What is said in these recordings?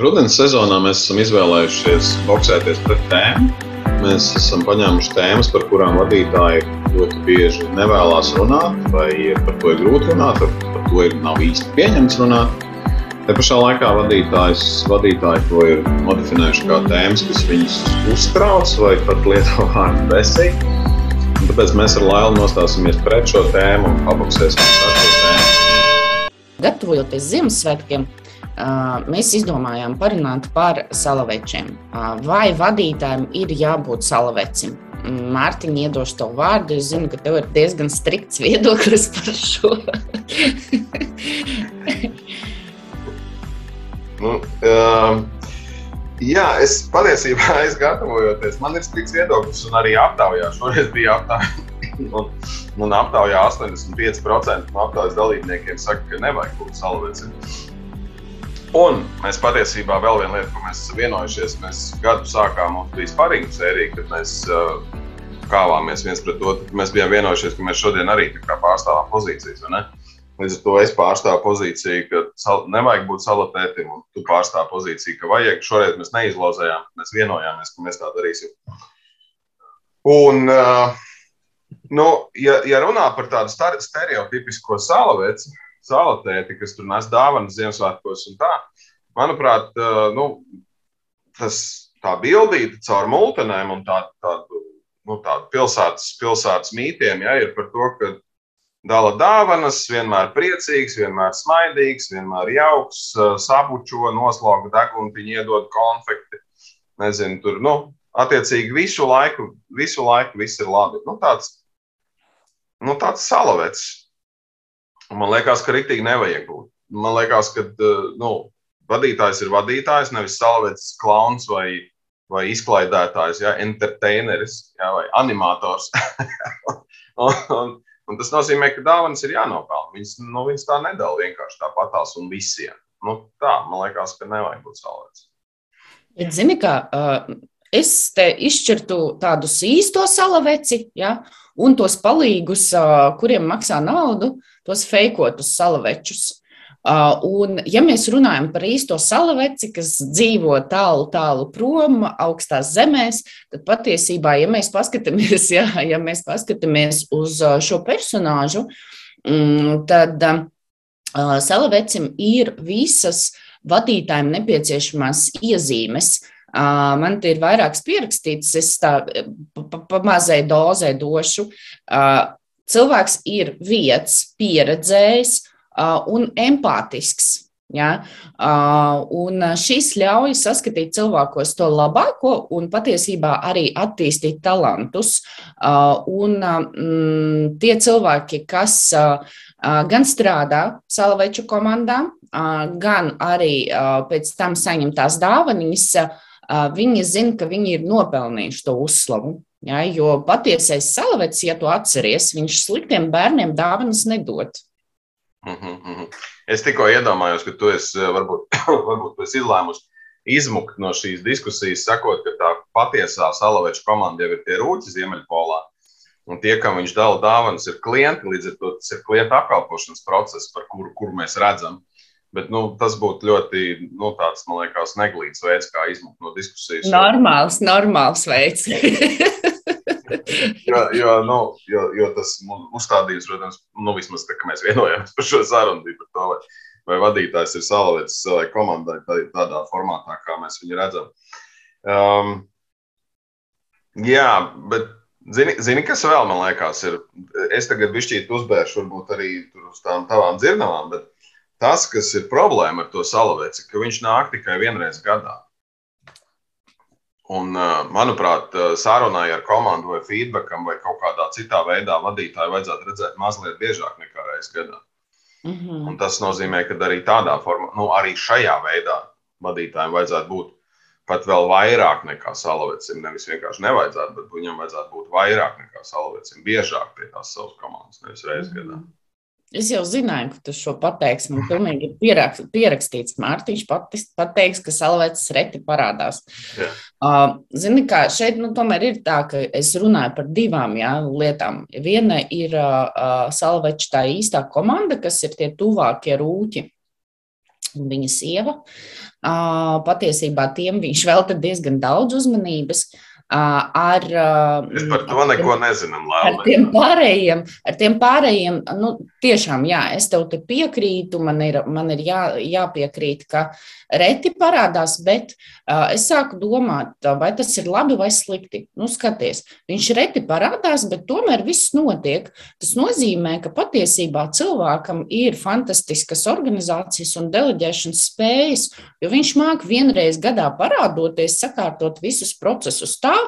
Rudenī sezonā mēs esam izvēlējušies boxēties pret tēmu. Mēs esam paņēmuši tēmas, par kurām vadītāji ļoti bieži nevēlas runāt, vai par to ir grūti runāt, vai par to ir nav īsti pieņemts runāt. Te pašā laikā vadītājs, vadītāji to ir nodefinējuši kā tēmas, kas viņus uztrauc vai pat lieto vārdu besīgi. Tāpēc mēs ar Lailu nostāsimies pret šo tēmu un paboksēsim par šo tēmu. Gatavojoties Ziemassvētkiem, mēs izdomājām parunāt par salavečiem. Vai vadītājiem ir jābūt salavecim? Mārtiņa, iedošu tev vārdu. Es zinu, ka tev ir diezgan strikts viedoklis par šo. nu, um, jā, es patiesībā es gatavojoties. Man ir strikts viedoklis, un arī aptaujā. Šoreiz bija aptaujā. un, un aptaujā 85% no aptaujas dalībniekiem saka, ka nevajag būt salavecim. Un mēs patiesībā vēl viena lieta, ko mēs esam vienojušies, mēs gadu sākām mums bija sparinga sērija, kad mēs uh, kāvāmies viens pret otru. Mēs bijām vienojušies, ka mēs šodien arī pārstāvam pozīcijas. Līdz ar to es pārstāvu pozīciju, ka sal, nevajag būt salapētim, un tu pārstāvi pozīciju, ka vajag. Šoreiz mēs neizlozējām, mēs vienojāmies, ka mēs tā darīsim. Un, uh, nu, ja, ja runā par tādu stereotipisko salaveci, salatēti, kas tur nes dāvanas Ziemassvētkos un tā. Manuprāt, nu, tas tā bildīte caur multenēm un tādu tā, nu, tā pilsētas, pilsētas mītiem ja, ir par to, ka dala dāvanas, vienmēr priecīgs, vienmēr smaidīgs, vienmēr jauks, sabučo, noslauka deguntiņu, iedod konfekti. Nezinu, tur, nu, attiecīgi visu laiku, visu laiku viss ir labi. Nu, tāds, nu, tāds salavets. Man liekas, ka rītīgi nevajag būt. Man liekas, ka eh, nu, vadītājs ir vadītājs, nevis salvetes klauns vai, vai izklaidētājs, ja, entertaineris ja, vai animators. un, un, un tas nozīmē, ka dāvanas ir jānopelna. Viņas, nu, viņas tā nedala vienkārši tāpatās un visiem. Nu, tā, man liekas, ka nevajag būt salvetes. Bet, zini, kā, uh, es te izšķirtu tādus īstos salaveci, ja, un tos palīgus, kuriem maksā naudu, tos feikotus salavečus. Un, ja mēs runājam par īsto salaveci, kas dzīvo tālu, tālu prom, augstās zemēs, tad patiesībā, ja mēs paskatāmies, ja, ja mēs paskatāmies uz šo personāžu, um, tad salavecim ir visas vadītājiem nepieciešamās iezīmes. Uh, man te ir vairākas pierakstītas, es tā pa, pa mazai dozē došu. Cilvēks ir vietas, pieredzējis un empātisks. Ja? Un šis ļauj saskatīt cilvēkos to labāko un patiesībā arī attīstīt talantus. Un mm, tie cilvēki, kas gan strādā Salaveču komandā, gan arī pēc tam saņem tās dāvanas, viņi zina, ka viņi ir nopelnījuši to uzslavu. Ja, jo patiesais salavets, ja tu atceries, viņš sliktiem bērniem dāvanas nedod. Mm -hmm. Es tikko iedomājos, ka tu esi varbūt, varbūt tu esi izlēmusi izmukt no šīs diskusijas, sakot, ka tā patiesā salaveča komanda jau ir tie rūķi Ziemeļpolā. Un tie, kam viņš dala dāvanas, ir klienti. Līdz ar to tas ir klienta apkalpošanas process, par kuru, kuru mēs redzam. Bet nu, tas būtu ļoti nu, tāds, man liekas, neglīts veids, kā izmukt no diskusijas. Normāls, normāls veids. jo, jo, nu, jo, jo tas uzstādījums, protams, nu, vismaz tā, mēs vienojāmies par šo sarunu, bija par to, vai, vai vadītājs ir salavēts savai komandai tādā formātā, kā mēs viņu redzam. Um, jā, bet zini, zini, kas vēl man liekas, ir, es tagad bišķīt uzbēršu varbūt arī uz tām tavām dzirnavām, bet Tas, kas ir problēma ar to salaveci, ka viņš nāk tikai vienreiz gadā. Un, manuprāt, sarunai ar komandu vai feedbackam vai kaut kādā citā veidā vadītāju vajadzētu redzēt mazliet biežāk nekā reizes gadā. Mm -hmm. Un tas nozīmē, ka arī tādā formā, nu, arī šajā veidā vadītājiem vajadzētu būt pat vēl vairāk nekā salavecim. Nevis vienkārši nevajadzētu, bet viņam vajadzētu būt vairāk nekā salavecim, biežāk pie tās savas komandas, nevis reizes mm -hmm. gadā. Es jau zināju, ka tu šo pateiksi. Man pilnīgi ir pierakst, pierakstīts. Mārtiņš pati pateiks, ka salvētas reti parādās. Yeah. Uh, zini, kā šeit nu, tomēr ir tā, ka es runāju par divām jā, lietām. Viena ir uh, salveča tā īstā komanda, kas ir tie tuvākie rūķi. un viņa sieva. Patiesībā tiem viņš velta diezgan daudz uzmanības. Ar, es par to neko nezinu. Ar tiem pārējiem, ar tiem pārējiem nu, tiešām, jā, es tev te piekrītu, man ir, man ir jā, jāpiekrīt, ka reti parādās, bet uh, es sāku domāt, vai tas ir labi vai slikti. Nu, skaties, viņš reti parādās, bet tomēr viss notiek. Tas nozīmē, ka patiesībā cilvēkam ir fantastiskas organizācijas un deleģēšanas spējas, jo viņš māk vienreiz gadā parādoties, sakārtot visus procesus tā,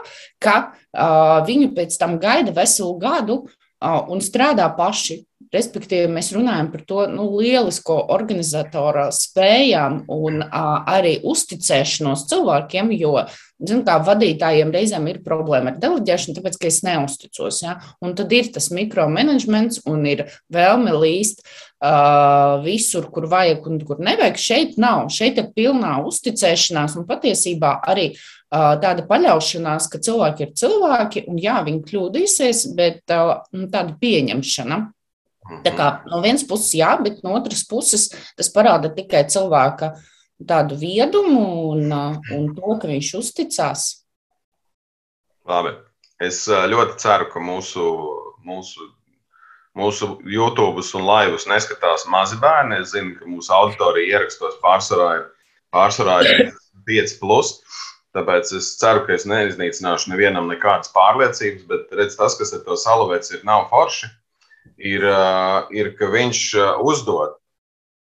ka uh, viņu pēc tam gaida veselu gadu uh, un strādā paši. Respektīvi, mēs runājam par to nu, lielisko organizatora spējām un uh, arī uzticēšanos cilvēkiem, jo, zinu, kā vadītājiem reizēm ir problēma ar deleģēšanu, tāpēc, ka es neusticos. Ja? Un tad ir tas mikromanagements un ir vēlme līst uh, visur, kur vajag un kur nevajag. Šeit nav, šeit ir pilnā uzticēšanās un patiesībā arī tāda paļaušanās, ka cilvēki ir cilvēki, un jā, viņi kļūdīsies, bet nu, tāda pieņemšana. Tā kā no vienas puses jā, bet no otras puses tas parāda tikai cilvēka tādu viedumu un, un to, ka viņš uzticās. Labi. Es ļoti ceru, ka mūsu, mūsu, mūsu YouTube un laivus neskatās mazi bērni. Es zinu, ka mūsu auditorija ierakstos pārsvarā pārsvarā ir 5. Plus. Tāpēc es ceru, ka es neiznīcināšu nevienam nekādas pārliecības, bet redz, tas, kas ar to salavets ir, nav forši, ir, ir ka viņš uzdod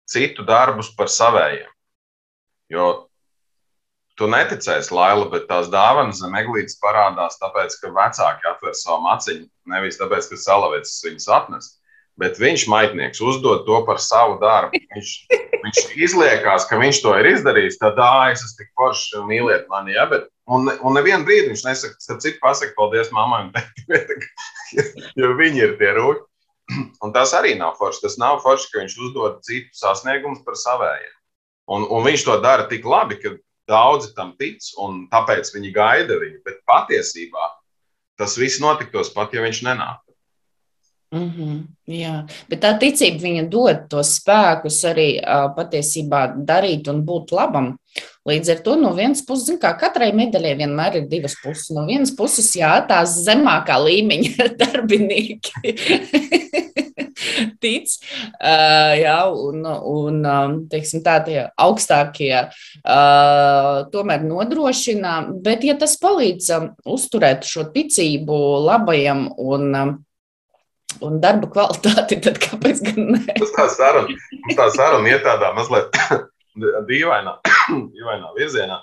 citu darbus par savējiem. Jo tu neticēsi, Laila, bet tās dāvanas zem eglītes parādās tāpēc, ka vecāki atver savu maciņu, nevis tāpēc, ka salavets viņus atnes bet viņš, maitnieks, uzdod to par savu darbu. Viņš, viņš izliekās, ka viņš to ir izdarījis. Tad, ah, es esmu tik foršs un mīliet mani. Ja? Bet, un, un nevienu brīdi viņš nesaka, starp citu, pasakot, paldies mammai un tētim, jo viņi ir tie rūki. Un tas arī nav forši. Tas nav forši, ka viņš uzdod citu sasniegumus par savējiem. Un, un viņš to dara tik labi, ka daudzi tam tic, un tāpēc viņi gaida viņu. Bet patiesībā tas viss notiktos pat, ja viņš nenāk. Mm -hmm, jā, bet tā ticība viņa dod tos spēkus arī uh, patiesībā darīt un būt labam. Līdz ar to no vienas puses, zin, kā katrai medaļai vienmēr ir divas puses. No vienas puses, jā, tās zemākā līmeņa darbinieki tic, uh, jā, un, un teiksim, tā tie augstākie uh, tomēr nodrošina. Bet, ja tas palīdz um, uzturēt šo ticību labajam un um, un darba kvalitāti, tad kāpēc gan ne? Tā saruna, tā saruna iet tādā mazliet dīvainā, dīvainā virzienā.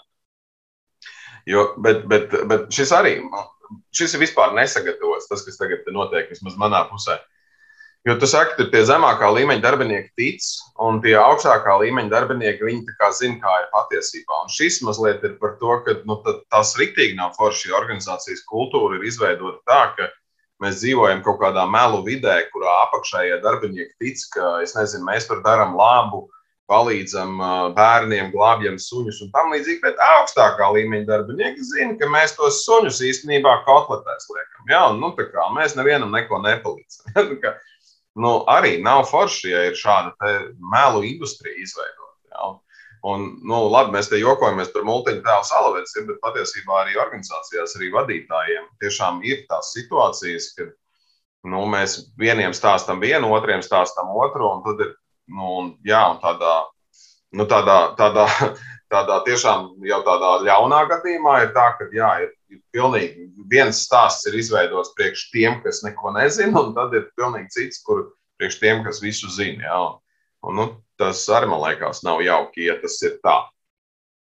Jo, bet, bet, bet šis arī, šis ir vispār nesagatavots, tas, kas tagad notiek vismaz manā pusē. Jo tu saki, ka tie zemākā līmeņa darbinieki tic, un tie augstākā līmeņa darbinieki, viņi tā kā zina, kā ir patiesībā. Un šis mazliet ir par to, ka nu, tas riktīgi nav forši. Organizācijas kultūra ir izveidota tā, ka Mēs dzīvojam kaut kādā melu vidē, kurā apakšējie darbinieki tic, ka nezinu, mēs tur darām labu, palīdzam bērniem, glābjam suņus un tam līdzīgi. Bet augstākā līmeņa darbinieki zina, ka mēs tos suņus īstenībā kotletēs liekam. Jā, un, nu, kā, mēs nevienam neko nepalīdzam. nu, arī nav forši, ja ir šāda melu industrija izveidota. Un, nu, labi, mēs te jokojamies par multiņu tēlu salavēs, bet patiesībā arī organizācijās, arī vadītājiem tiešām ir tās situācijas, kad nu, mēs vieniem stāstam vienu, otriem stāstam otru, un tad ir, nu, un, jā, un tādā, nu, tādā, tādā, tādā tiešām jau tādā ļaunā gadījumā ir tā, ka, jā, ir, ir pilnīgi viens stāsts ir izveidots priekš tiem, kas neko nezina, un tad ir pilnīgi cits, kur priekš tiem, kas visu zina, jā. Un, un, nu, tas arī man liekas, nav jauki, ja tas ir tā.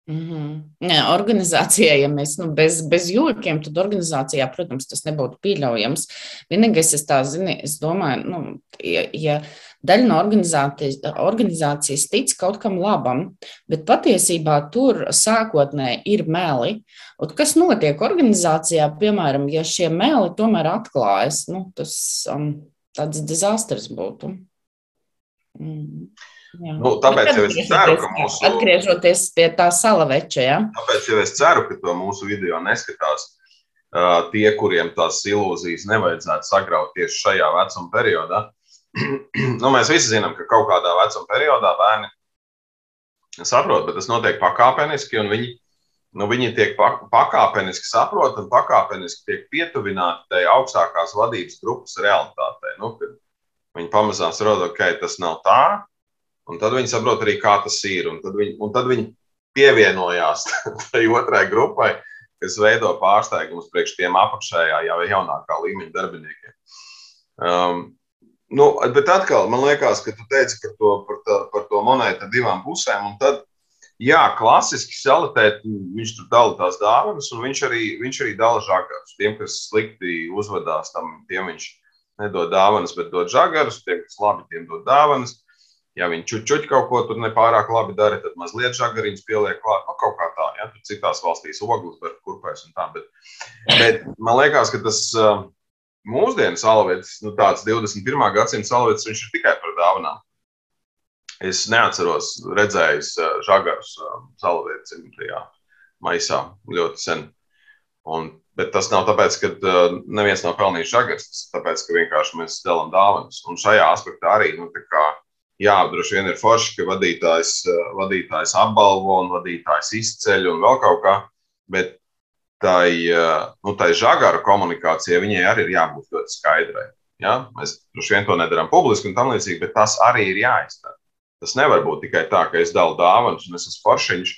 Mm -hmm. Jā, organizācijai, ja mēs nu, bez, bez jūkiem, tad organizācijā, protams, tas nebūtu pieļaujams. Vienīgais, es tā zinu, es domāju, nu, ja, ja daļa no organizācijas, organizācijas tic kaut kam labam, bet patiesībā tur sākotnēji ir meli. Un kas notiek organizācijā, piemēram, ja šie meli tomēr atklājas, nu, tas um, tāds dizasters būtu. Mm. Jā. Nu, tāpēc jau es ceru, ka mūsu. Atgriežoties pie tā salaveča, ja? Tāpēc jau es ceru, ka to mūsu video neskatās uh, tie, kuriem tās ilūzijas nevajadzētu sagraut tieši šajā vecuma periodā. nu, mēs visi zinām, ka kaut kādā vecuma periodā bērni saprotu, bet tas notiek pakāpeniski, un viņi, nu, viņi tiek pakāpeniski saprot un pakāpeniski tiek pietuvināti tai augstākās vadības grupas realitātei. Nu, viņi pamazām saprot, ka okay, tas nav tā, un tad viņi saprot arī, kā tas ir. Un tad viņi, un tad viņi pievienojās tai otrai grupai, kas veido pārsteigumus priekš tiem apakšējā, jau jaunākā līmeņa darbiniekiem. Um, nu, bet atkal, man liekas, ka tu teici par to, par tā, par to monētu divām pusēm, tad, jā, klasiski salatēt, viņš tur dala tās dāvanas, un viņš arī, viņš arī dala žagarus. Tiem, kas slikti uzvedās, tam, tiem viņš nedod dāvanas, bet dod žagarus, tiem, kas labi, tiem dod dāvanas. Ja viņi čučuļ kaut ko tur nepārāk labi dara, tad mazliet žagariņus pieliek klāt. Nu, kaut kā tā, ja tur citās valstīs ogles var kurpēs un tā. Bet, bet man liekas, ka tas mūsdienu salavēts, nu tāds 21. gadsimta salavēts, viņš ir tikai par dāvanām. Es neatceros redzējis žagarus salavēts tajā maisā ļoti sen. Un, bet tas nav tāpēc, ka uh, neviens nav pelnījis žagars. Tas tāpēc, ka vienkārši mēs dalām dāvanas. Un šajā aspektā arī, nu, tā kā jā, droši vien ir forši, ka vadītājs, eh, vadītājs apbalvo un vadītājs izceļ un vēl kaut kā. Bet tai, eh, nu, tai žagaru komunikācijai viņai arī ir jābūt ļoti skaidrai. Ja? Mēs droši vien to nedarām publiski un tam līdzīgi, bet tas arī ir jāizdara. Tas nevar būt tikai tā, ka es dalu dāvanas un es esmu foršiņš,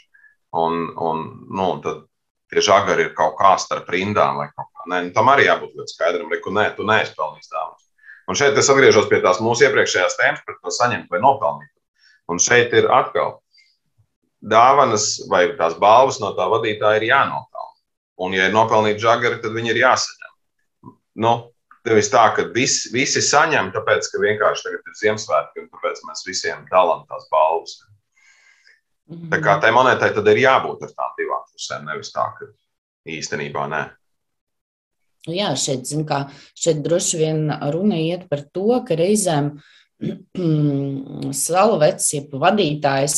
un, un, nu, tad tie žagari ir kaut kā starp rindām vai kaut kā. Nē, nu, tam arī jābūt ļoti skaidram, ka nē, tu neesi pelnījis dāvanas. Un šeit es atgriežos pie tās mūsu iepriekšējās tēmas par to saņemt vai nopelnīt. Un šeit ir atkal dāvanas vai tās balvas no tā vadītāja ir jānopelna. Un, ja ir nopelnīti žagari, tad viņi ir jāsaņem. Nu, Nevis tā, ka visi, visi saņem, tāpēc, ka vienkārši tagad ir Ziemassvētki, un tāpēc mēs visiem dalām tās balvas. Mm. Tā kā tai monētai tad ir jābūt ar tām divām pusēm, nevis tā, ka īstenībā nē. Nu, jā, šeit, zin, kā, šeit droši vien runa iet par to, ka reizēm Salavecs, jeb vadītājs,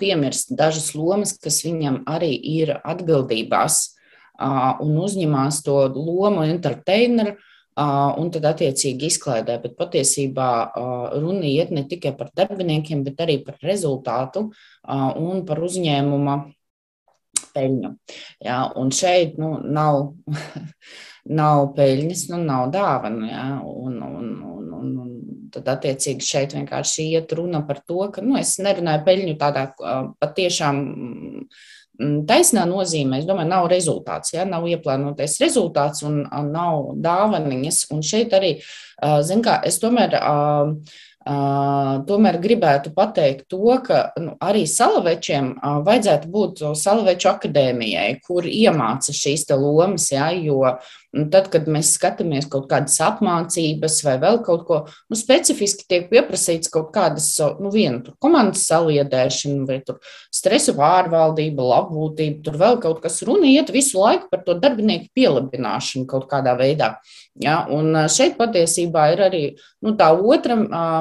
piemirst dažas lomas, kas viņam arī ir atbildībās, un uzņemās to lomu entertaineru, un tad attiecīgi izklaidē. Bet patiesībā runa iet ne tikai par darbiniekiem, bet arī par rezultātu un par uzņēmuma peļņu. Jā, un šeit nu, nav nav peļņas, nu, nav dāvana. Ja? Un, un, un, un, un tad, attiecīgi, šeit vienkārši iet runa par to, ka nu, es nerunāju peļņu tādā patiešām taisnā nozīmē. Es domāju, nav rezultāts, ja? nav ieplānotais rezultāts un nav dāvaniņas. Un šeit arī, zin kā, es tomēr. Tomēr gribētu pateikt to, ka nu, arī salavečiem vajadzētu būt salaveču akadēmijai, kur iemāca šīs lomas, ja, jo nu, tad, kad mēs skatāmies kaut kādas apmācības vai vēl kaut ko, nu, specifiski tiek pieprasīts kaut kādas, nu, viena tur komandas saliedēšana vai tur stresu pārvaldība, labbūtība, tur vēl kaut kas runa iet visu laiku par to darbinieku pielabināšanu kaut kādā veidā. Ja, un šeit patiesībā ir arī nu, tā otra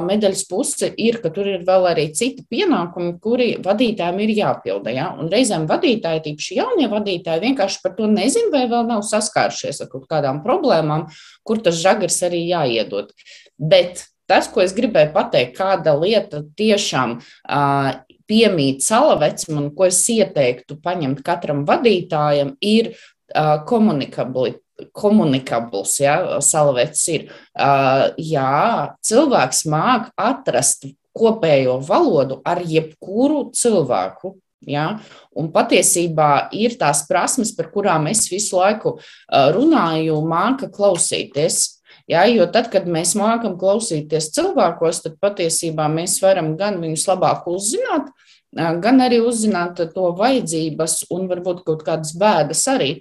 medaļas puse, ir, ka tur ir vēl arī citi pienākumi, kuri vadītājiem ir jāpilda. Ja? Un reizēm vadītāji, tīpaši jaunie vadītāji, vienkārši par to nezina vai vēl nav saskārušies ar kaut kādām problēmām, kur tas žagars arī jāiedod. Bet tas, ko es gribēju pateikt, kāda lieta tiešām uh, piemīt salavecam un ko es ieteiktu paņemt katram vadītājam, ir uh, komunikabilitāte komunikabls, ja salavēts ir. Uh, jā, cilvēks māk atrast kopējo valodu ar jebkuru cilvēku. Ja? Un patiesībā ir tās prasmes, par kurām es visu laiku runāju, māca klausīties. Ja, jo tad, kad mēs mākam klausīties cilvēkos, tad patiesībā mēs varam gan viņus labāk uzzināt, gan arī uzzināt to vajadzības un varbūt kaut kādas bēdas arī.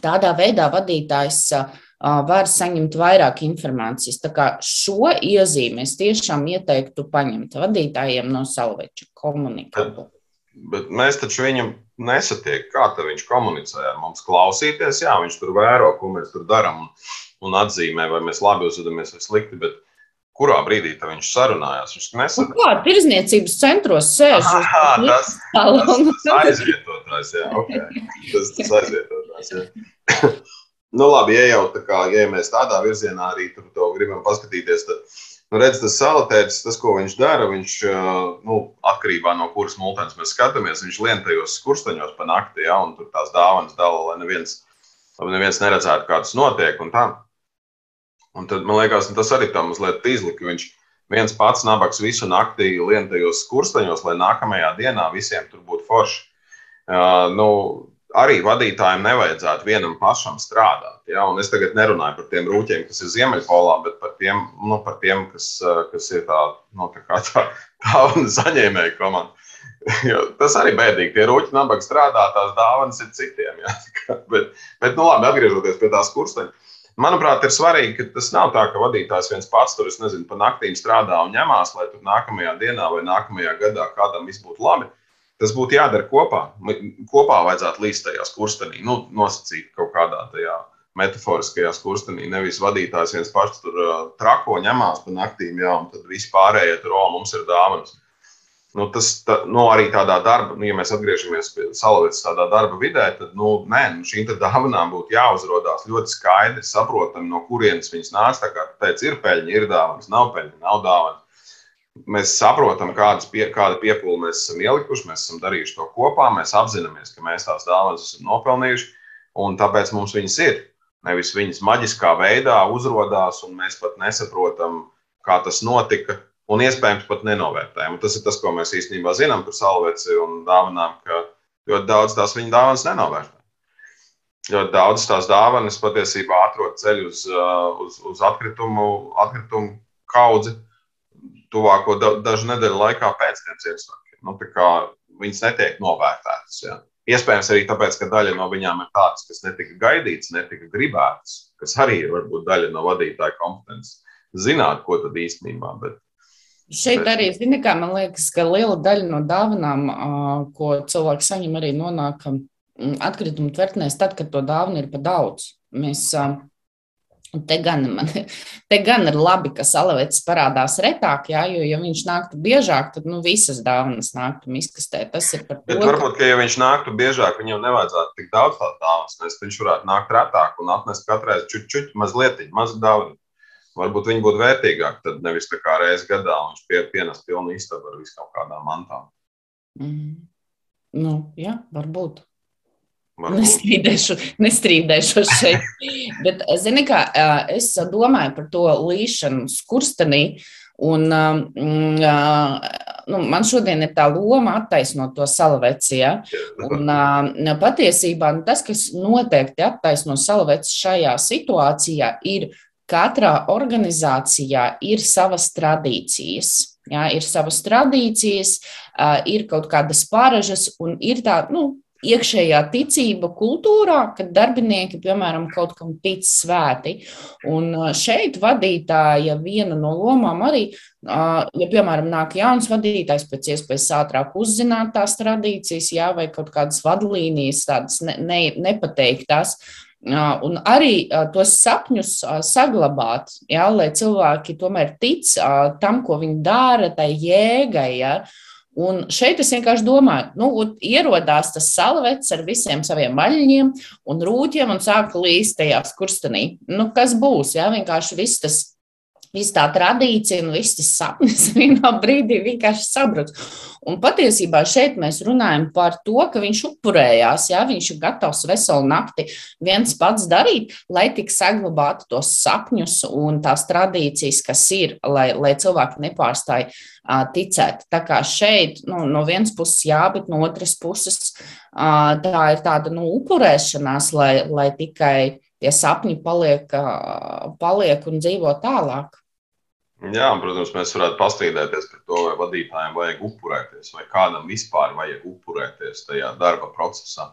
Tādā veidā vadītājs var saņemt vairāk informācijas. Tā kā šo iezīmi es tiešām ieteiktu paņemt vadītājiem no salveča komunikāciju. Bet mēs taču viņam nesatiekam, kā viņš komunicē ar mums. Klausīties, jā, viņš tur vēro, ko mēs tur darām, un, un atzīmē, vai mēs labi uzvedamies vai slikti. Bet kurā brīdī viņš sarunājās? Viņš nesaprot. Nu, kā tirzniecības centros sēž? Aha, tas, tas, tas aizvietotājs, jā, okay. tas, tas aizvietotājs. Jā. nu, labi, ja jau tā kā, ja mēs tādā virzienā arī tur to gribam paskatīties, tad Nu, redz, tas salatēts, tas, ko viņš dara, viņš nu, atkarībā no kuras multens mēs skatāmies, viņš lien tajos skursteņos pa nakti, ja, un tur tās dāvanas dala, lai neviens, lai neviens neredzētu, kā tas notiek. Un, tā. un tad, man liekas, tas arī tā mazliet izlika. Viņš viens pats nabaks visu naktī lien tajos skursteņos, lai nākamajā dienā visiem tur būtu forši. Uh, nu, arī vadītājiem nevajadzētu vienam pašam strādāt. Ja? Un es tagad nerunāju par tiem rūķiem, kas ir Ziemeļpolā, bet par tiem, nu, par tiem kas, kas ir tā, nu, tā kā tā, tā saņēmēja komanda. Jo tas arī bēdīgi. Tie rūķi nabaga strādā, tās dāvanas ir citiem. Ja? Bet, bet, nu, labi, atgriežoties pie tās kursteņa. Manuprāt, ir svarīgi, ka tas nav tā, ka vadītājs viens pats tur, nezinu, pa naktīm strādā un ņemās, lai tur nākamajā dienā vai nākamajā gadā kādam viss būtu labi. Uh, Tas būtu jādara kopā. Kopā vajadzētu līst tajā skurstenī, nu, nosacīt kaut kādā tajā metaforiskajā skurstenī. Nevis vadītājs viens pats tur uh, trako ņemās pa naktīm, jā, un tad visi pārējie tur, o, mums ir dāvanas. Nu, tas tā, nu, arī tādā darba, nu, ja mēs atgriežamies pie salavētas tādā darba vidē, tad nu, nē, nu, šīm dāvanām būtu jāuzrodās ļoti skaidri, saprotami, no kurienes viņas nāca. Tā kā teica, ir peļņa, ir dāvanas, nav peļņa, nav dāvanas mēs saprotam, kādas pie, kāda piepūle mēs esam ielikuši, mēs esam darījuši to kopā, mēs apzināmies, ka mēs tās dāvanas esam nopelnījuši, un tāpēc mums viņas ir. Nevis viņas maģiskā veidā uzrādās, un mēs pat nesaprotam, kā tas notika, un iespējams pat nenovērtējam. Un tas ir tas, ko mēs īstenībā zinām par salveci un dāvanām, ka ļoti daudz tās viņa dāvanas nenovērtē. Ļoti daudz tās dāvanas patiesībā atrod ceļu uz, uz, uz atkritumu, atkritumu kaudzi, uh, tuvāko da, dažu nedēļu laikā pēc tiem Ziemassvētkiem. Nu, viņas netiek novērtētas. Ja. Iespējams, arī tāpēc, ka daļa no viņām ir tādas, kas netika gaidītas, netika gribētas, kas arī ir varbūt daļa no vadītāja kompetences. Zināt, ko tad īstenībā. Bet, Šeit arī, zini, kā man liekas, ka liela daļa no dāvanām, ko cilvēks saņem, arī nonāk atkritumu tvertnēs, tad, kad to dāvanu ir par daudz. Mēs Te gan, man, te gan ir labi, ka salavēts parādās retāk, jā, jo, ja viņš nāktu biežāk, tad nu, visas dāvanas nāktu miskastē. Tas ir par to. Bet varbūt, ka, ja viņš nāktu biežāk, viņam nevajadzētu tik daudz tādu dāvanas, nes viņš varētu nākt retāk un atnest katrai čučuķi mazliet, mazu dāvanu. Varbūt viņi būtu vērtīgāki, tad nevis tā kā reizes gadā viņš pie, pienes pilnu istabu ar visu kaut kādām mantām. Mm. Nu, jā, varbūt. Nestrīdēšu, nestrīdēšu šeit. Bet, zini, kā es domāju par to līšanu skurstenī. Un, mm, nu, man šodien ir tā loma attaisnot to salaveci. Ja? Un, patiesībā nu, tas, kas noteikti attaisno salaveci šajā situācijā, ir katrā organizācijā ir savas tradīcijas. Jā, ir savas tradīcijas, ir kaut kādas paražas, un ir tā, nu, iekšējā ticība kultūrā, kad darbinieki, piemēram, kaut kam tic svēti. Un šeit vadītāja viena no lomām arī, ja, piemēram, nāk jauns vadītājs, pēc iespējas ātrāk uzzināt tās tradīcijas, jā, vai kaut kādas vadlīnijas, tādas ne, ne, nepateiktās. Un arī tos sapņus saglabāt, jā, lai cilvēki tomēr tic tam, ko viņi dara, tai jēgai. Ja. Un šeit es vienkārši domāju, nu, ierodās tas salvets ar visiem saviem maļņiem un rūķiem un sāk līst tajā skurstenī. Nu, kas būs? Jā, vienkārši viss tas Viss tā tradīcija un viss tas sapnis vienā brīdī vienkārši sabruks. Un patiesībā šeit mēs runājam par to, ka viņš upurējās, jā, viņš ir gatavs veselu nakti viens pats darīt, lai tik saglabātu tos sapņus un tās tradīcijas, kas ir, lai, lai cilvēki nepārstāj uh, ticēt. Tā kā šeit nu, no vienas puses jā, bet no otras puses tā ir tāda nu, upurēšanās, lai, lai tikai tie sapņi paliek, paliek un dzīvo tālāk. Jā, protams, mēs varētu pastrīdēties par to, vai vadītājiem vajag upurēties, vai kādam vispār vajag upurēties tajā darba procesā.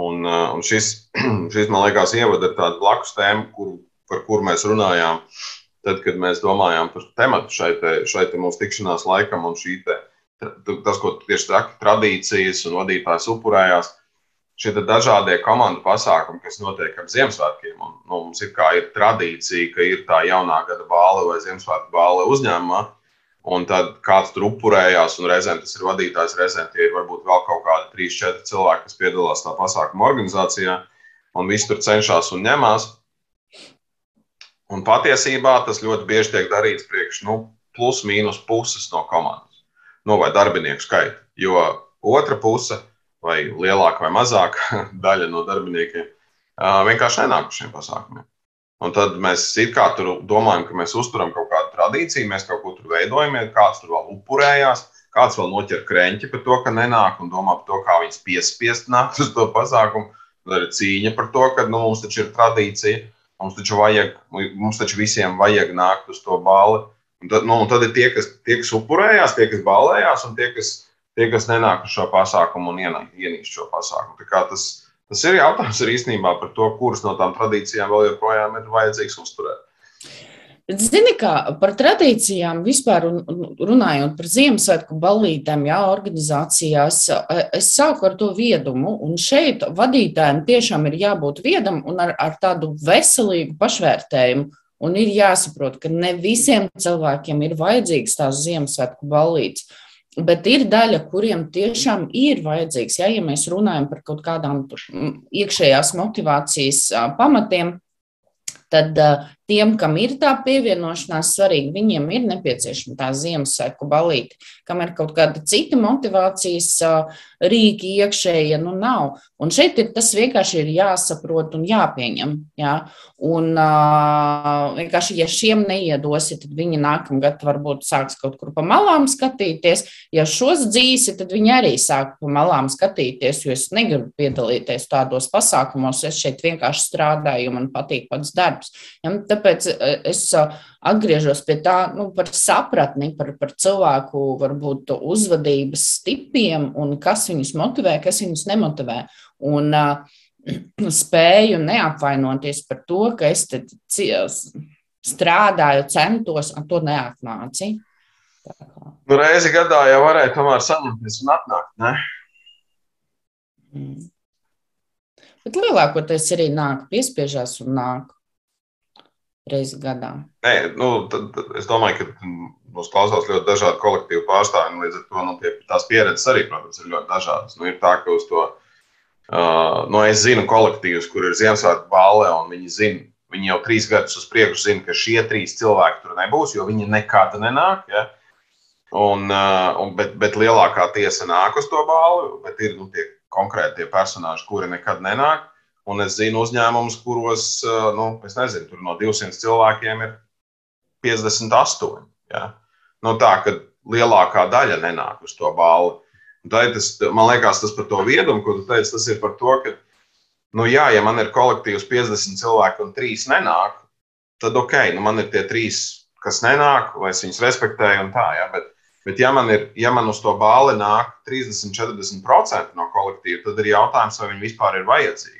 Un, uh, un šis, šis, man liekas, ievada tādu blakus tēmu, kur, par kuru mēs runājām, tad, kad mēs domājām par tematu šai, te, šai te mūsu tikšanās laikam, un šī te, tas, ko tieši traki tradīcijas un vadītājs upurējās šie dažādie komandu pasākumi, kas notiek ap Ziemassvētkiem. Un, nu, mums ir, ir tradīcija, ka ir tā jaunā gada bāle vai Ziemassvētku bāle uzņēmumā. Un tad kāds tur upurējās, un reizēm tas ir vadītājs, reizēm tie ir varbūt vēl kaut kādi 3-4 cilvēki, kas piedalās tā pasākuma organizācijā, un visi tur cenšas un ņemās. Un patiesībā tas ļoti bieži tiek darīts priekš nu, plus mīnus puses no komandas, nu, vai darbinieku skaita. Jo otra puse, vai lielāka vai mazāka daļa no darbiniekiem, vienkārši nenāk uz šiem pasākumiem. Un tad mēs kā tur domājam, ka mēs uzturam kaut kādu tradīciju, mēs kaut ko tur veidojam, kāds tur vēl upurējās, kāds vēl noķer krēķi par to, ka nenāk un domā par to, kā viņas piespiest nākt uz to pasākumu. Tad ir cīņa par to, ka nu, mums taču ir tradīcija, mums taču, vajag, mums taču visiem vajag nākt uz to balli. Un tad, nu, un tad ir tie kas, tie, kas upurējās, tie, kas ballējās, un tie, kas, tie, kas nenāk uz šo pasākumu un ienīst šo pasākumu. Tas, Tas ir jautājums ir īstenībā par to, kuras no tām tradīcijām vēl joprojām ir vajadzīgs uzturēt. Zini, kā par tradīcijām vispār runājot par Ziemassvētku ballītēm, jā, organizācijās, es sāku ar to viedumu, un šeit vadītājiem tiešām ir jābūt viedam un ar, ar tādu veselīgu pašvērtējumu. Un ir jāsaprot, ka ne visiem cilvēkiem ir vajadzīgs tās Ziemassvētku ballītes. Bet ir daļa, kuriem tiešām ir vajadzīgs, ja, ja mēs runājam par kaut kādām iekšējās motivācijas pamatiem, tad tiem, kam ir tā pievienošanās svarīga, viņiem ir nepieciešama tā Ziemassvētku balīti, kam ir kaut kāda cita motivācijas rīki iekšēji, nu nav. Un šeit ir tas vienkārši ir jāsaprot un jāpieņem. Jā. Un vienkārši, ja šiem neiedosi, tad viņi nākamgad varbūt sāks kaut kur pa malām skatīties. Ja šos dzīsi, tad viņi arī sāk pa malām skatīties, jo es negribu piedalīties tādos pasākumos. Es šeit vienkārši strādāju, man patīk pats darbs. Ja, tāpēc e, es e, atgriežos pie tā, nu, par sapratni, par, par cilvēku varbūt uzvedības tipiem un kas viņus motivē, kas viņus nemotivē. Un, uh, spēju neapvainoties par to, ka es strādāju, centos, un to neatnāci. Nu, reizi gadā jau varēja tomēr saņemties un atnākt. Ne? Mm. Bet lielākoties arī nāk, piespiežās un nāk reizi gadā. Nē, nu, tad, es domāju, ka mums klausās ļoti dažādi kolektīvu pārstāvji. Līdz ar to nu, tie, tās pieredzes arī, protams, ir ļoti dažādas. Nu, ir tā, ka uz to uh, nu, es zinu kolektīvus, kur ir Ziemassvētku balē, un viņi zina, viņi jau trīs gadus uz priekšu zina, ka šie trīs cilvēki tur nebūs, jo viņi nekad nenāk. Ja? Un, uh, un, bet, bet lielākā tiesa nāk uz to balvu, bet ir nu, tie konkrēti tie personāļi, kuri nekad nenāk. Un es zinu uzņēmumus, kuros nu, nezinu, no 200 cilvēkiem ir 58. Ja? Nu, tā ka lielākā daļa nenāk uz to balvu. Tas, man liekas, tas par to viedumu, ko tu teici, tas ir par to, ka, nu, jā, ja man ir kolektīvs 50 cilvēku un 3 nenāk, tad ok, nu, man ir tie 3, kas nenāk, lai es viņus respektēju un tā. Ja? Bet, bet ja, man ir, ja man uz to bāli nāk 30-40% no kolektīva, tad ir jautājums, vai viņi vispār ir vajadzīgi.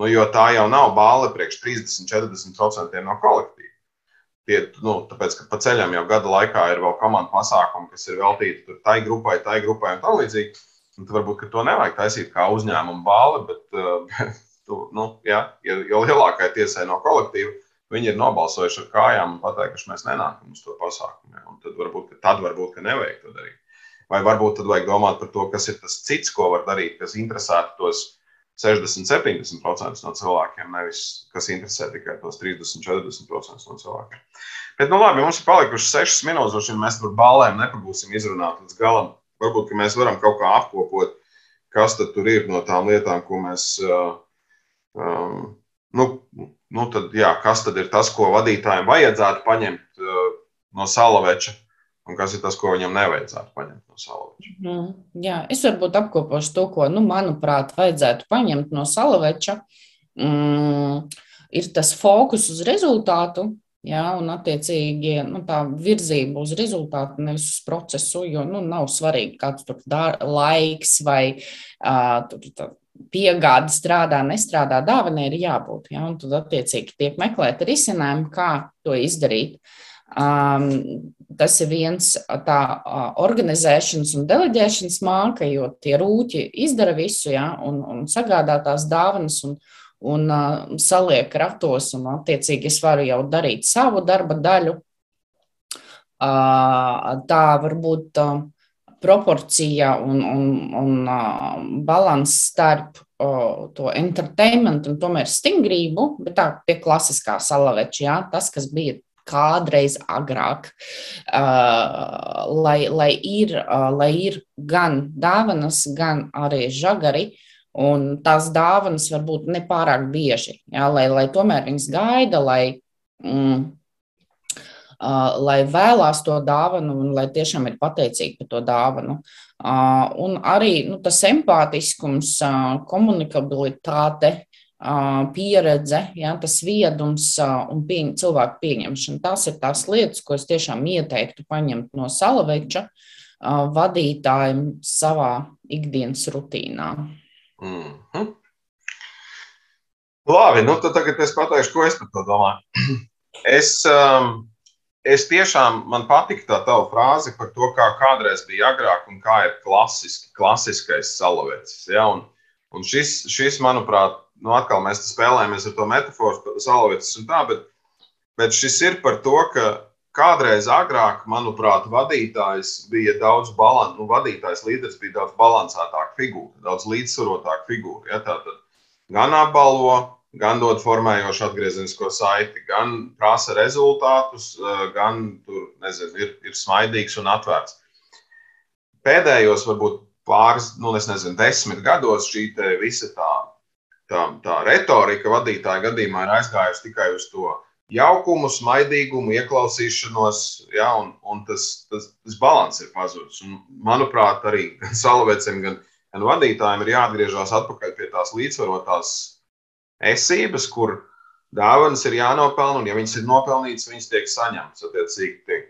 Nu, jo tā jau nav balva priekš 30-40% no kolektīva. Tie, nu, tāpēc, ka pa ceļam jau gada laikā ir vēl komandu pasākumi, kas ir veltīti tai grupai, tai grupai un tā līdzīgi. Un tad varbūt to nevajag taisīt kā uzņēmuma balva, bet, bet tu, nu, jā, ja, jo lielākai tiesai no kolektīva viņi ir nobalsojuši ar kājām un pateikuši, mēs nenākam uz to pasākumu. Ja? Tad varbūt, tad varbūt nevajag to darīt. Vai varbūt tad vajag domāt par to, kas ir tas cits, ko var darīt, kas interesētu tos 60-70% no cilvēkiem, nevis kas interesē tikai tos 30-40% no cilvēkiem. Bet, nu, labi, mums ir palikušas 6 minūtes, un mēs tur balēm nepagūsim izrunāt līdz galam. Varbūt mēs varam kaut kā apkopot, kas tur ir no tām lietām, ko mēs. Uh, um, nu, nu tad, jā, kas tad ir tas, ko vadītājiem vajadzētu paņemt uh, no salaveča? Un kas ir tas, ko viņam nevajadzētu paņemt no salaveča. Mm, jā, es varbūt apkopošu to, ko, nu, manuprāt, vajadzētu paņemt no salaveča. Mm, ir tas fokus uz rezultātu, jā, un attiecīgi nu, tā virzība uz rezultātu, nevis uz procesu, jo nu, nav svarīgi, kāds tur dar, laiks vai uh, tur, tā, piegāde strādā, nestrādā, dāvanai ir jābūt. Ja? Un tad, attiecīgi, tiek meklēta risinājumi, kā to izdarīt. Um, tas ir viens tā organizēšanas un deleģēšanas māka, jo tie rūķi izdara visu, ja, un, un sagādā tās dāvanas un, un uh, saliek ratos, un attiecīgi es varu jau darīt savu darba daļu. Uh, tā varbūt uh, proporcija un, un, un uh, balans starp to entertainment un tomēr stingrību, bet tā pie klasiskā salaveča, jā, tas, kas bija kādreiz agrāk, uh, lai, lai, ir, uh, lai ir gan dāvanas, gan arī žagari. Un tās dāvanas var būt nepārāk bieži, jā, lai, lai tomēr viņas gaida, lai, mm, uh, lai vēlās to dāvanu un lai tiešām ir pateicīgi par to dāvanu. Uh, un arī nu, tas empātiskums, uh, komunikabilitāte, pieredze, ja, tas viedums un pieņ, cilvēku pieņemšana. Tas ir tās lietas, ko es tiešām ieteiktu paņemt no salaveča vadītājiem savā ikdienas rutīnā. Mm -hmm. Labi, nu tad tagad es pateikšu, ko es par to domāju. Es, um, es tiešām man patika tā tava frāze par to, kā kādreiz bija agrāk un kā ir klasiski, klasiskais salavecis. Ja? Un, un šis, šis, manuprāt, nu, atkal mēs spēlējamies ar to metaforu, salovietas un tā, bet, bet šis ir par to, ka kādreiz agrāk, manuprāt, vadītājs bija daudz balans, nu, vadītājs līderis bija daudz balansētāka figūra, daudz līdzsvarotāka figūra. Ja, tātad gan apbalvo, gan dod formējošu atgriezenisko saiti, gan prasa rezultātus, eh, gan tur, nezinu, ir, ir smaidīgs un atvērts. Pēdējos, varbūt pāris, nu, nezinu, desmit gados šī visa tā tā, tā retorika vadītāja gadījumā ir aizgājusi tikai uz to jaukumu, smaidīgumu, ieklausīšanos, ja, un, un tas, tas, tas balans ir pazudis. Un, manuprāt, arī gan salavecim, gan, gan vadītājiem ir jāatgriežas atpakaļ pie tās līdzsvarotās esības, kur dāvanas ir jānopelna, un ja viņas ir nopelnītas, viņas tiek saņemtas. Attiecīgi, tiek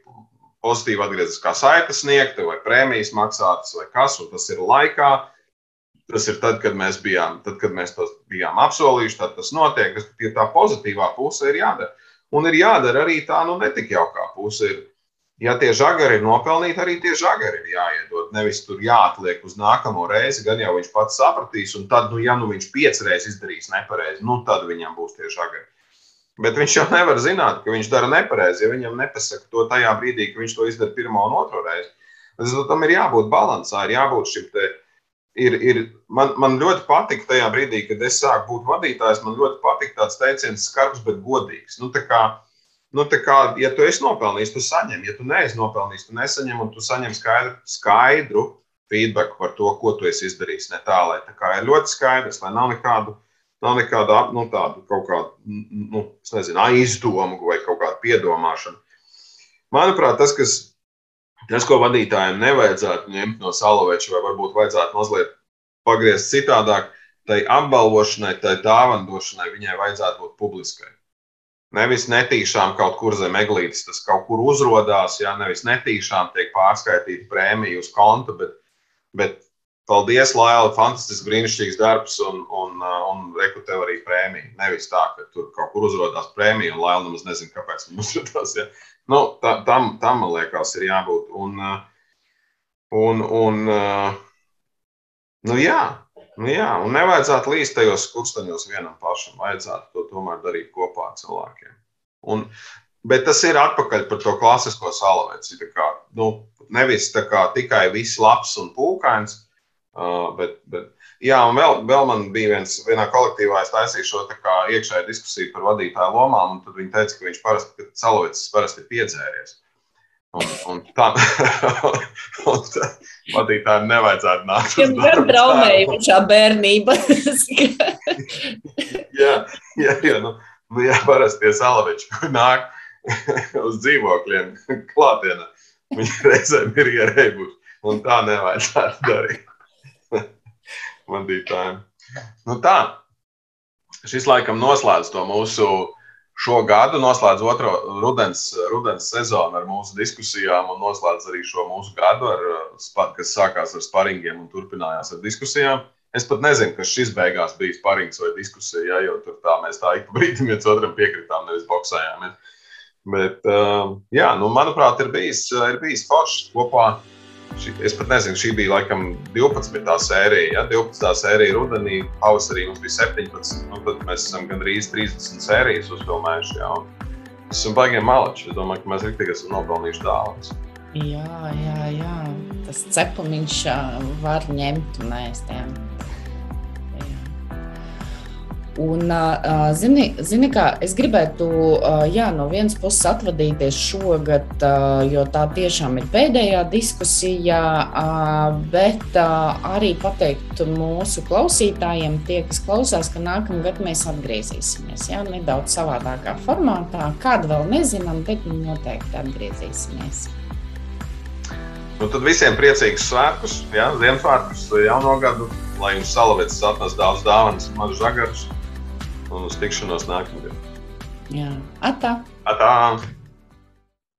pozitīvi atgrieztiskā saita sniegta, vai prēmijas maksātas, vai kas, un tas ir laikā Tas ir tad, kad mēs bijām, tad, kad mēs to bijām apsolījuši, tad tas notiek. Tas, tā pozitīvā puse ir jādara. Un ir jādara arī tā, nu, netik jaukā puse. Ir, ja tie žagari ir nopelnīti, arī tie žagari ir jāiedod. Nevis tur jāatliek uz nākamo reizi, gan jau viņš pats sapratīs, un tad, nu, ja nu viņš piecreiz izdarīs nepareizi, nu, tad viņam būs tie žagari. Bet viņš jau nevar zināt, ka viņš dara nepareizi, ja viņam nepasaka to tajā brīdī, kad viņš to izdara pirmo un otro reizi. Tad tam ir jābūt līdzsvarā, ir jābūt šim ir, ir, man, man ļoti patika tajā brīdī, kad es sāku būt vadītājs. Man ļoti patika tāds teiciens, skarbs, bet godīgs. Nu, kā, nu, kā, ja tu esi nopelnījis, tu saņem, ja tu neesi nopelnījis, tu nesaņem, un tu saņem skaidru, skaidru feedback par to, ko tu esi izdarījis. Ne tā, lai tā kā ir ļoti skaidrs, lai nav nekādu. Nav nekāda nu, tāda kaut kāda nu, nezinu, aizdomu vai kaut kāda piedomāšana. Manuprāt, tas, kas Tas, ko vadītājiem nevajadzētu ņemt no salaveča, vai varbūt vajadzētu mazliet pagriezt citādāk, tai apbalvošanai, tai dāvandošanai viņai vajadzētu būt publiskai. Nevis netīšām kaut kur zem eglītes tas kaut kur uzrādās, ja nevis netīšām tiek pārskaitīta prēmija uz konta, bet, bet paldies, Laila, fantastisks, brīnišķīgs darbs un, un, un reku tev arī prēmija. Nevis tā, ka tur kaut kur uzrādās prēmija un Laila nemaz nezina, kāpēc viņa uzrādās. Ja. Nu, tā, tam, tam, man liekas, ir jābūt. Un, un, un, nu, jā, nu, jā, un nevajadzētu līst tajos kursteņos vienam pašam. Vajadzētu to tomēr darīt kopā ar cilvēkiem. Un, bet tas ir atpakaļ par to klasisko salaveci. Kā, nu, nevis kā, tikai viss labs un pūkains, uh, bet, bet Jā, un vēl, vēl man bija viens, vienā kolektīvā, es taisīju šo iekšēju diskusiju par vadītāju lomām, un tad viņi teica, ka viņš parasti, ka Salovits parasti ir piedzēries. Un, un tā, un tā vadītājiem nevajadzētu nākt. Viņam gan traumējošā bērnība. jā, jā, jā, nu, nu, jā, parasti tie salaveči nāk uz dzīvokļiem klātienē. Viņi reizēm ir ierēbuši, un tā nevajadzētu darīt vadītājiem. Nu tā, šis laikam noslēdz to mūsu šo gadu, noslēdz otro rudens, rudens sezonu ar mūsu diskusijām un noslēdz arī šo mūsu gadu, ar, kas sākās ar sparingiem un turpinājās ar diskusijām. Es pat nezinu, kas šis beigās bija sparings vai diskusija, ja, jo tur tā mēs tā ik pa brīdim viens otram piekritām, nevis boxējāmies. Bet, jā, nu, manuprāt, ir bijis, ir bijis forši kopā Šī, es pat nezinu, šī bija laikam 12. sērija. Ja? 12. sērija rudenī, pavasarī mums bija 17. Nu, tad mēs esam gandrīz 30 sērijas uzfilmējuši. Ja? Es esmu baigiem malači. Es domāju, ka mēs rīktīgi esam nopelnījuši dāvanas. Jā, jā, jā. Tas cepumiņš var ņemt un ēst. Jā. Un, zini, zini kā, es gribētu jā, no vienas puses atvadīties šogad, jo tā tiešām ir pēdējā diskusija, bet arī pateikt mūsu klausītājiem, tie, kas klausās, ka nākamgad mēs atgriezīsimies. Jā, nedaudz savādākā formātā. Kādu vēl nezinām, bet noteikti atgriezīsimies. Nu, tad visiem priecīgus svētkus, ja, Ziemassvētkus, jauno gadu, lai jums salavēts atnes daudz dāvanas mazu žagarus un uz tikšanos nākamgad. Jā, atā! atā.